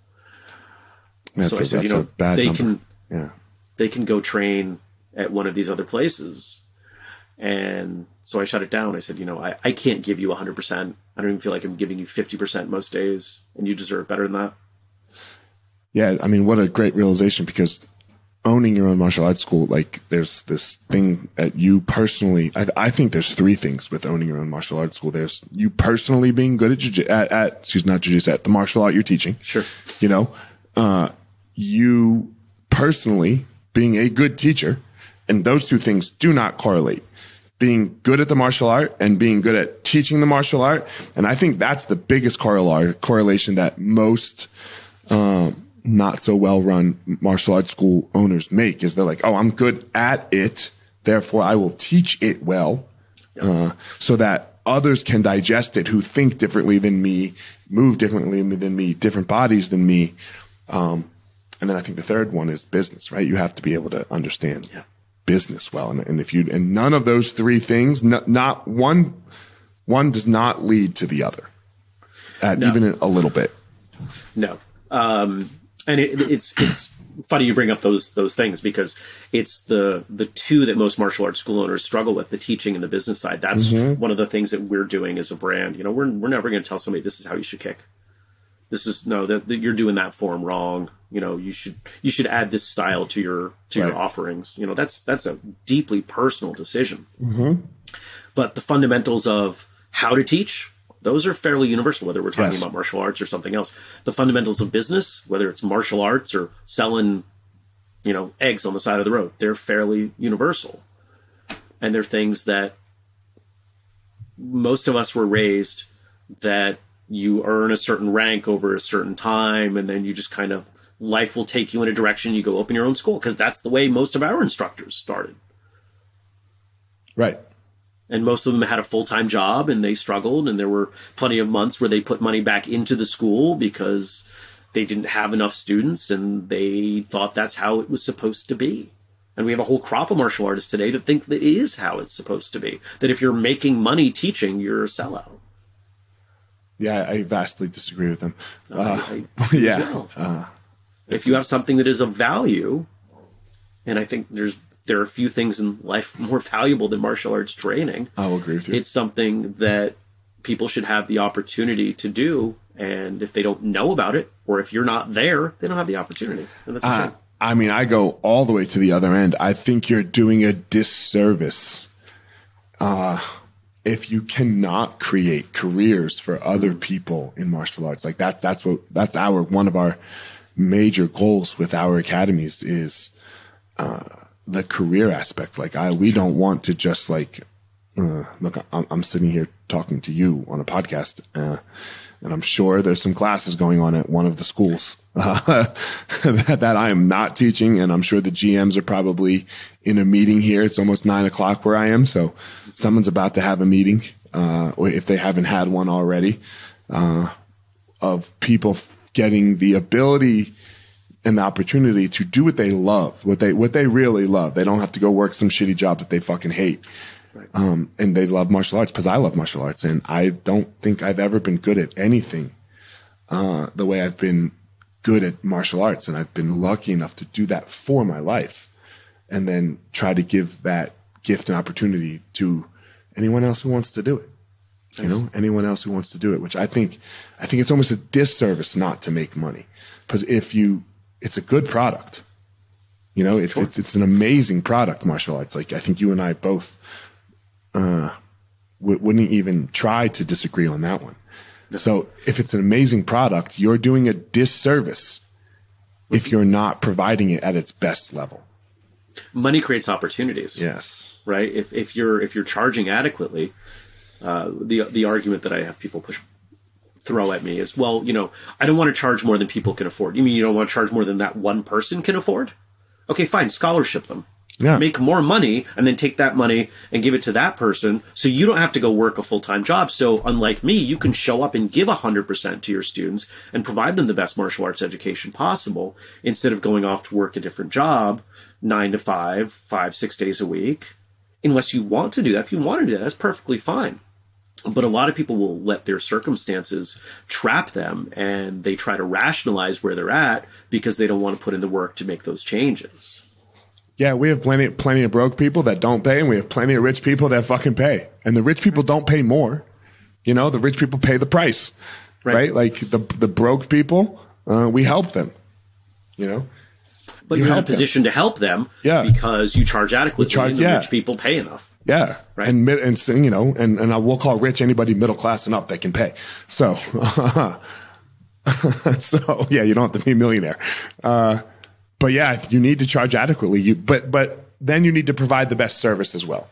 That's so I said, you know, they number. can, yeah. they can go train at one of these other places. And so I shut it down. I said, you know, I, I can't give you 100%. I don't even feel like I'm giving you 50% most days, and you deserve better than that. Yeah, I mean, what a great realization because owning your own martial arts school, like there's this thing that you personally, I, I think there's three things with owning your own martial arts school. There's you personally being good at, jiu- at, at excuse not jiu at the martial art you're teaching. Sure. You know, uh, you personally being a good teacher, and those two things do not correlate being good at the martial art and being good at teaching the martial art. And I think that's the biggest correlation that most um, not so well run martial arts school owners make is they're like, oh, I'm good at it, therefore I will teach it well, uh, so that others can digest it who think differently than me, move differently than me, different bodies than me. Um, and then I think the third one is business, right? You have to be able to understand Yeah. Business well, and, and if you and none of those three things, not, not one, one does not lead to the other, at No. even a little bit. No. Um, and it, it's it's funny you bring up those those things because it's the the two that most martial arts school owners struggle with the teaching and the business side. That's one of the things that we're doing as a brand. You know, we're we're never going to tell somebody this is how you should kick. This is no that, that you're doing that form wrong. You know, you should you should add this style to your to your offerings. You know, that's that's a deeply personal decision. Mm-hmm. But the fundamentals of how to teach, those are fairly universal, whether we're talking Yes. about martial arts or something else. The fundamentals of business, whether it's martial arts or selling, you know, eggs on the side of the road, they're fairly universal. And they're things that most of us were raised that you earn a certain rank over a certain time and then you just kind of life will take you in a direction you go open your own school because that's the way most of our instructors started. Right. and most of them had a full-time job and they struggled and there were plenty of months where they put money back into the school because they didn't have enough students and they thought that's how it was supposed to be. And we have a whole crop of martial artists today that think that it is how it's supposed to be that if you're making money teaching you're a sellout Yeah, I vastly disagree with them. Uh, I- I as yeah. well. Uh, if you have something that is of value and i think there's there are a few things in life more valuable than martial arts training I will agree with you. it's something that people should have the opportunity to do and if they don't know about it or if you're not there they don't have the opportunity and that's Uh, I mean, I go all the way to the other end. I think you're doing a disservice uh, if you cannot create careers for other people in martial arts. Like that, that's what that's our one of our major goals with our academies is uh, the career aspect. Like I, we don't want to just like uh, look. I'm, I'm sitting here talking to you on a podcast. Uh, and I'm sure there's some classes going on at one of the schools uh, that, that I am not teaching. And I'm sure the GMs are probably in a meeting here. It's almost nine o'clock where I am. So someone's about to have a meeting, uh, or if they haven't had one already, uh, of people getting the ability and the opportunity to do what they love, what they, what they really love. They don't have to go work some shitty job that they fucking hate. Um, and they love martial arts because I love martial arts, and I don't think I've ever been good at anything uh, the way I've been good at martial arts, and I've been lucky enough to do that for my life, and then try to give that gift and opportunity to anyone else who wants to do it. You know, anyone else who wants to do it, which I think, I think it's almost a disservice not to make money, because if you, it's a good product. You know, it's, it's it's an amazing product, martial arts. Like I think you and I both uh, w- wouldn't even try to disagree on that one. So if it's an amazing product, you're doing a disservice if you're not providing it at its best level. Money creates opportunities. Yes. right? If, if you're if you're charging adequately uh, the the argument that i have people push throw at me is well you know i don't want to charge more than people can afford. You mean you don't want to charge more than that one person can afford? Okay fine scholarship them. Yeah. make more money and then take that money and give it to that person so you don't have to go work a full-time job. So unlike me you can show up and give 100% to your students and provide them the best martial arts education possible instead of going off to work a different job nine to five five six days a week unless you want to do that if you want to do that that's perfectly fine but a lot of people will let their circumstances trap them and they try to rationalize where they're at because they don't want to put in the work to make those changes Yeah, we have plenty plenty of broke people that don't pay, and we have plenty of rich people that fucking pay. And the rich people don't pay more. You know, the rich people pay the price, right? Right. Like the the broke people, uh, we help them. You know, but You you are in a help them. position to help them Yeah. because you charge adequately charge- and the yeah. rich people pay enough. yeah, Right. And and you know, and and I will call rich anybody middle class and up that can pay. So, so yeah, you don't have to be a millionaire. Uh, but yeah, you need to charge adequately. You but but then you need to provide the best service as well.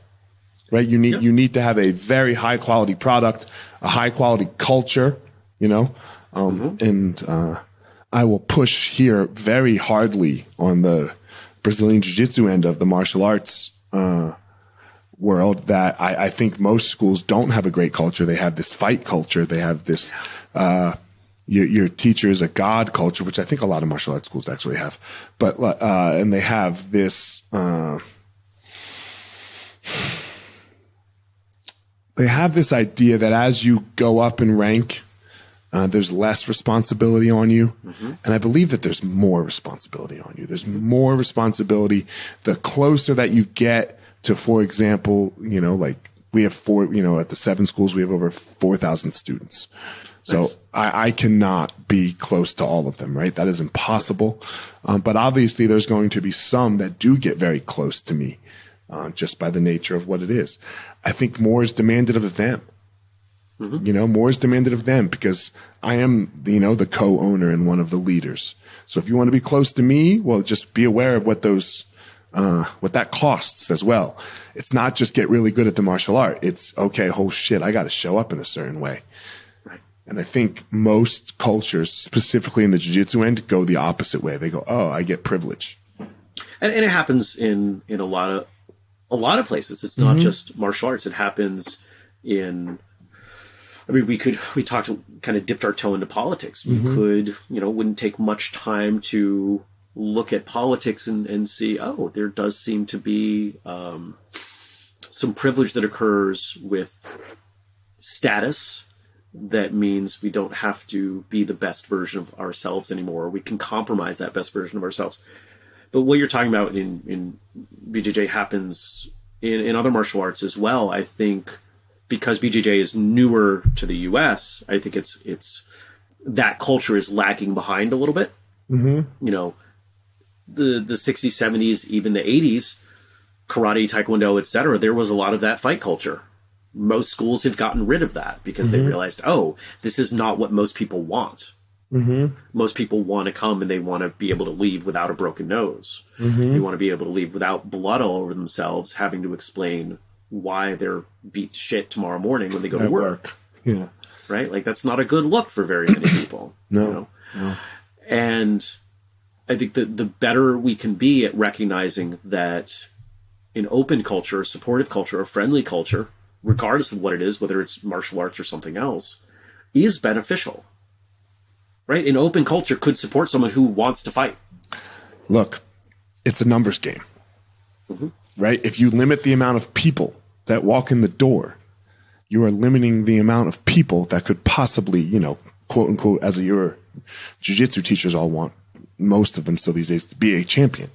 Right? You need Yeah. you need to have a very high quality product, a high quality culture, you know? Um and uh I will push here very hardly on the Brazilian Jiu Jitsu end of the martial arts uh, world that I, I, think most schools don't have a great culture. They have this fight culture. They have this uh, your, your teacher is a god culture, which I think a lot of martial arts schools actually have. But uh, and they have this. Uh, they have this idea that as you go up in rank, uh, there's less responsibility on you. Mm-hmm. And I believe that there's more responsibility on you. There's more responsibility the closer that you get to, for example, you know, like we have four, you know, at the seven schools, we have over 4,000 students. So nice. I, I, cannot be close to all of them, right? That is impossible. Um, but obviously, there's going to be some that do get very close to me uh, just by the nature of what it is. I think more is demanded of them. Mm-hmm. You know, more is demanded of them because I am, you know, the co-owner and one of the leaders. So if you want to be close to me, well, just be aware of what those, uh, what that costs as well. It's not just get really good at the martial art. It's okay. Oh shit, I got to show up in a certain way. Right. And I think most cultures, specifically in the jiu-jitsu end, go the opposite way. They go, "Oh, I get privilege," and, and it happens in in a lot of a lot of places. It's not mm-hmm. just martial arts. It happens in I mean, we could we talked kind of dipped our toe into politics. We mm-hmm. could, you know, wouldn't take much time to look at politics and, and see, oh, there does seem to be um, some privilege that occurs with status. That means we don't have to be the best version of ourselves anymore. We can compromise that best version of ourselves. But what you're talking about in, in BJJ happens in, in other martial arts as well. I think because BJJ is newer to the U.S., I think it's it's that culture is lagging behind a little bit. Mm-hmm. You know, the the 60s, 70s, even the 80s, karate, taekwondo, etc. There was a lot of that fight culture. Most schools have gotten rid of that because mm-hmm. they realized, oh, this is not what most people want. Mm-hmm. Most people want to come and they want to be able to leave without a broken nose. Mm-hmm. They want to be able to leave without blood all over themselves, having to explain why they're beat shit tomorrow morning when they go At to work. work. Yeah. Right? Like that's not a good look for very many people. no. You know? no. And I think that the better we can be at recognizing that in open culture, supportive culture, a friendly culture, regardless of what it is, whether it's martial arts or something else, is beneficial. Right? An open culture could support someone who wants to fight. Look, it's a numbers game. Mm-hmm. Right? If you limit the amount of people that walk in the door, you are limiting the amount of people that could possibly, you know, quote unquote, as a, your jujitsu teachers all want, most of them still these days, to be a champion.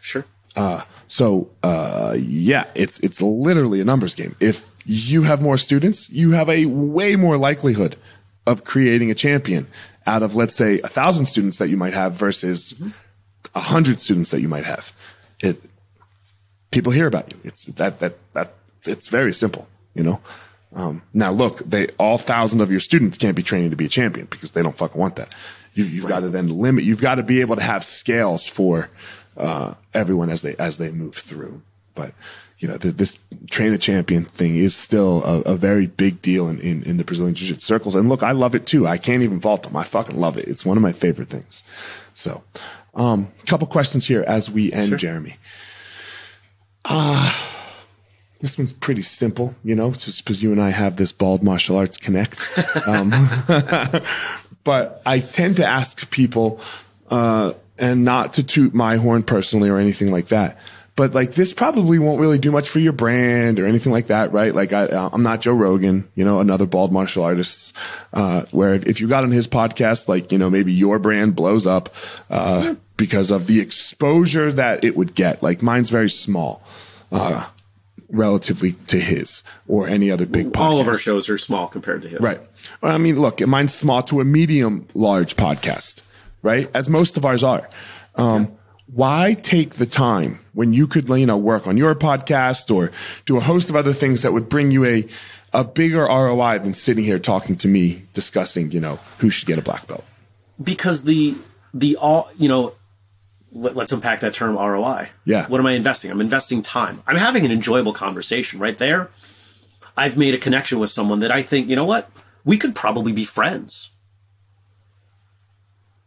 Sure. Uh, so, uh, yeah, it's, it's literally a numbers game. If you have more students, you have a way more likelihood of creating a champion out of, let's say, a thousand students that you might have versus a mm-hmm. hundred students that you might have. It, people hear about you. It's that, that, that it's very simple, you know. Um, now, look, they all thousand of your students can't be training to be a champion because they don't fucking want that. You, have right. got to then limit. You've got to be able to have scales for uh, everyone as they as they move through. But you know, this, this train a champion thing is still a, a very big deal in, in, in the Brazilian Jiu Jitsu circles. And look, I love it too. I can't even fault them. I fucking love it. It's one of my favorite things. So, um, couple questions here as we end, sure. Jeremy. Ah. Uh, this one's pretty simple, you know, just because you and I have this bald martial arts connect. Um, but I tend to ask people, uh, and not to toot my horn personally or anything like that. But like this probably won't really do much for your brand or anything like that, right? Like I, I'm not Joe Rogan, you know, another bald martial artist. Uh, where if you got on his podcast, like you know, maybe your brand blows up uh, because of the exposure that it would get. Like mine's very small. Uh, relatively to his or any other big podcast. All of our shows are small compared to his. Right. I mean, look, mine's small to a medium large podcast, right? As most of ours are. Um, yeah. Why take the time when you could, you know, work on your podcast or do a host of other things that would bring you a, a bigger ROI than sitting here talking to me discussing, you know, who should get a black belt? Because the, the all, you know, let, us unpack that term ROI. Yeah. What am I investing? I'm investing time. I'm having an enjoyable conversation right there. I've made a connection with someone that I think, you know what? We could probably be friends.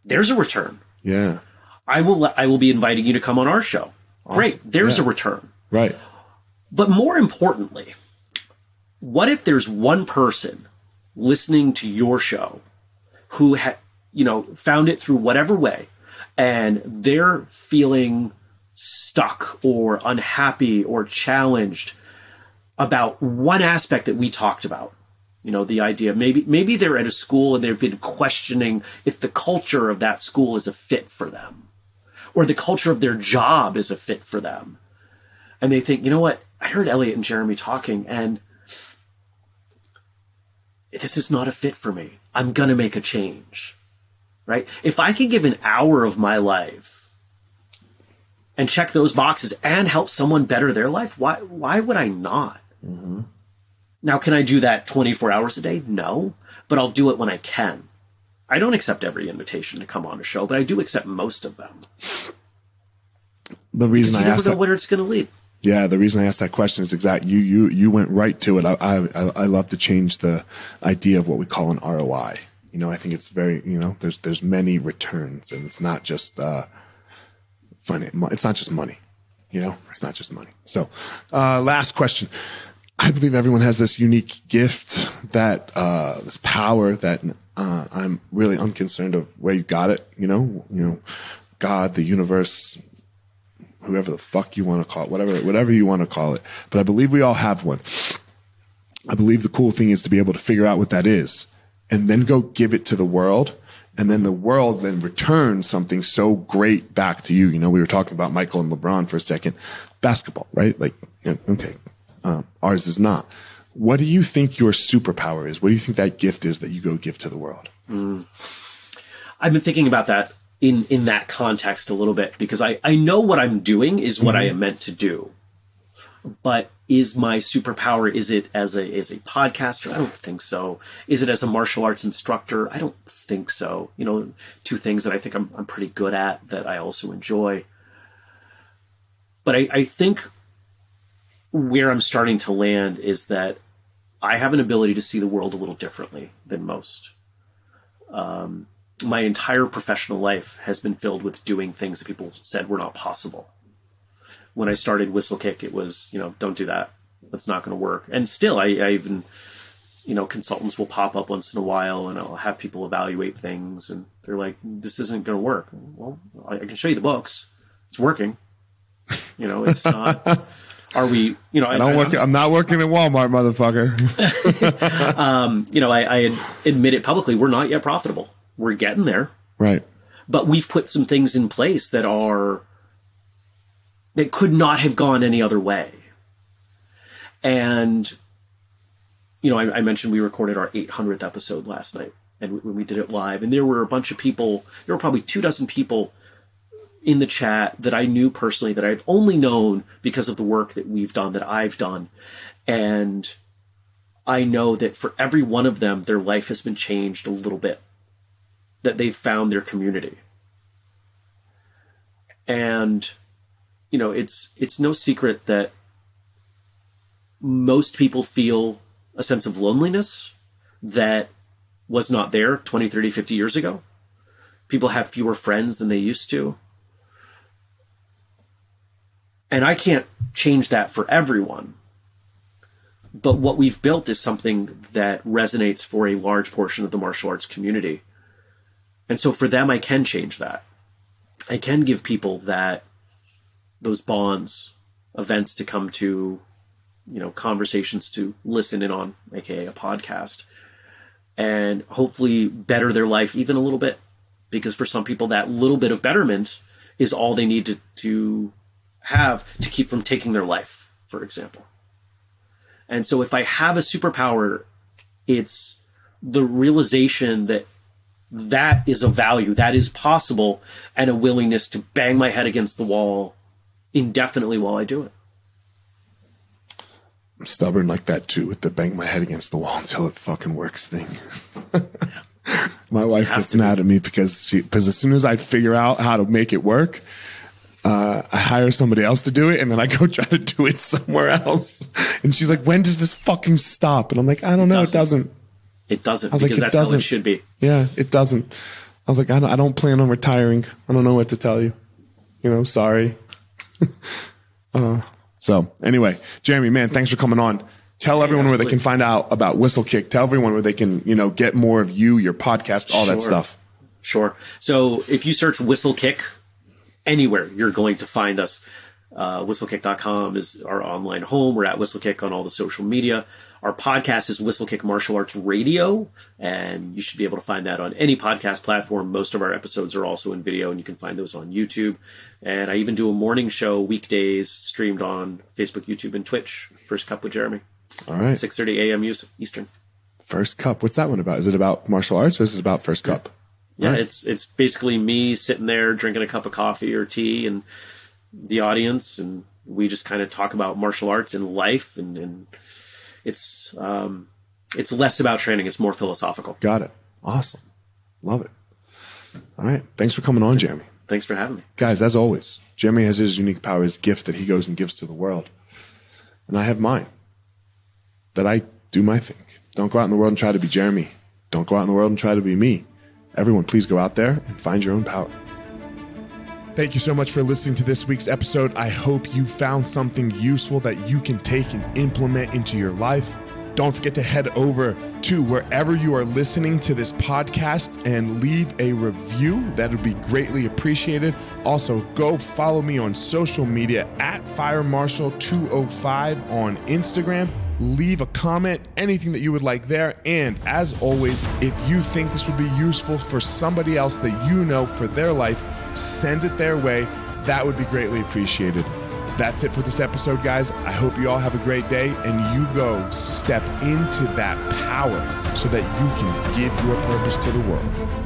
There's a return. Yeah. I will I will be inviting you to come on our show. Great. There's Yeah. a return. Right. But more importantly, what if there's one person listening to your show who ha- you know found it through whatever way and they're feeling stuck or unhappy or challenged about one aspect that we talked about you know the idea maybe maybe they're at a school and they've been questioning if the culture of that school is a fit for them or the culture of their job is a fit for them and they think, you know what? I heard Elliot and Jeremy talking, and this is not a fit for me. I'm going to make a change. Right? If I could give an hour of my life and check those boxes and help someone better their life, why why would I not? Mm-hmm. Now, can I do that 24 hours a day? No, but I'll do it when I can. I don't accept every invitation to come on a show, but I do accept most of them. The reason You I never asked that, where it's going to lead. yeah, the reason I asked that question is exact. You you you went right to it. I I I I love to change the idea of what we call an ROI. You know, I think it's very you know there's there's many returns, and it's not just uh, funny. It's not just money. You know, it's not just money. So, uh, last question. I believe everyone has this unique gift, that uh, this power that uh, I'm really unconcerned of where you got it. You know, you know, God, the universe, whoever the fuck you want to call it, whatever whatever you want to call it. But I believe we all have one. I believe the cool thing is to be able to figure out what that is, and then go give it to the world. And then the world then returns something so great back to you. You know, we were talking about Michael and LeBron for a second. Basketball, right? Like, okay, um, ours is not. What do you think your superpower is? What do you think that gift is that you go give to the world? I've been thinking about that in in that context a little bit because I I know what I'm doing is what I am meant to do. But is my superpower is it as a as a podcaster? I don't think so. Is it as a martial arts instructor? I don't think so. You know, two things that I think I'm I'm pretty good at that I also enjoy. But I, I think where I'm starting to land is that I have an ability to see the world a little differently than most um, my entire professional life has been filled with doing things that people said were not possible. When I started Whistlekick, it was, you know, don't do that. That's not going to work. And still, I, I even, you know, consultants will pop up once in a while and I'll have people evaluate things and they're like, this isn't going to work. Well, I, I can show you the books. It's working. You know, it's not. Are we, you know, I don't work. I'm not working at Walmart, motherfucker. Um, you know, I, I admit it publicly. We're not yet profitable. We're getting there. right. but we've put some things in place that are that could not have gone any other way and you know I, I mentioned we recorded our 800th episode last night and when we did it live and there were a bunch of people there were probably two dozen people in the chat that i knew personally that i've only known because of the work that we've done that i've done and i know that for every one of them their life has been changed a little bit that they've found their community. And you know, it's it's no secret that most people feel a sense of loneliness that was not there 20, 30, 50 years ago. People have fewer friends than they used to. And I can't change that for everyone. But what we've built is something that resonates for a large portion of the martial arts community. And so for them, I can change that. I can give people that, those bonds, events to come to, you know, conversations to listen in on, aka a podcast, and hopefully better their life even a little bit. Because for some people, that little bit of betterment is all they need to, to have to keep from taking their life, for example. And so if I have a superpower, it's the realization that that is a value, that is possible, and a willingness to bang my head against the wall indefinitely while I do it. I'm stubborn like that too, with the bang my head against the wall until it fucking works thing. my wife gets to be. mad at me because she because as soon as I figure out how to make it work, uh, I hire somebody else to do it, and then I go try to do it somewhere else. And she's like, "When does this fucking stop?" And I'm like, "I don't know. It doesn't. doesn't. It doesn't I was like, it that's doesn't. it should be. Yeah, it doesn't." I was like, I don't, I don't plan on retiring. I don't know what to tell you. You know, sorry. uh, so anyway, Jeremy, man, thanks for coming on. Tell everyone where they can find out about Whistlekick. Tell everyone where they can, you know, get more of you, your podcast, all sure. that stuff. Sure. So if you search Whistlekick anywhere, you're going to find us. Uh, whistlekick.com is our online home. We're at Whistlekick on all the social media. Our podcast is Whistlekick Martial Arts Radio, and you should be able to find that on any podcast platform. Most of our episodes are also in video, and you can find those on YouTube. And I even do a morning show weekdays streamed on Facebook, YouTube, and Twitch. First Cup with Jeremy. All right. 6.30 a.m. Eastern. First Cup. What's that one about? Is it about martial arts or is it about First Cup? Yeah, right. it's it's basically me sitting there drinking a cup of coffee or tea and the audience, and we just kind of talk about martial arts and life, and, and it's um, it's less about training; it's more philosophical. Got it. Awesome. Love it. All right. Thanks for coming on, Jeremy. Thanks for having me, guys. As always, Jeremy has his unique power, his gift that he goes and gives to the world, and I have mine. That I do my thing. Don't go out in the world and try to be Jeremy. Don't go out in the world and try to be me. Everyone, please go out there and find your own power. Thank you so much for listening to this week's episode. I hope you found something useful that you can take and implement into your life. Don't forget to head over to wherever you are listening to this podcast and leave a review. That would be greatly appreciated. Also, go follow me on social media at FireMarshal205 on Instagram leave a comment, anything that you would like there. And as always, if you think this would be useful for somebody else that you know for their life, send it their way. That would be greatly appreciated. That's it for this episode, guys. I hope you all have a great day and you go step into that power so that you can give your purpose to the world.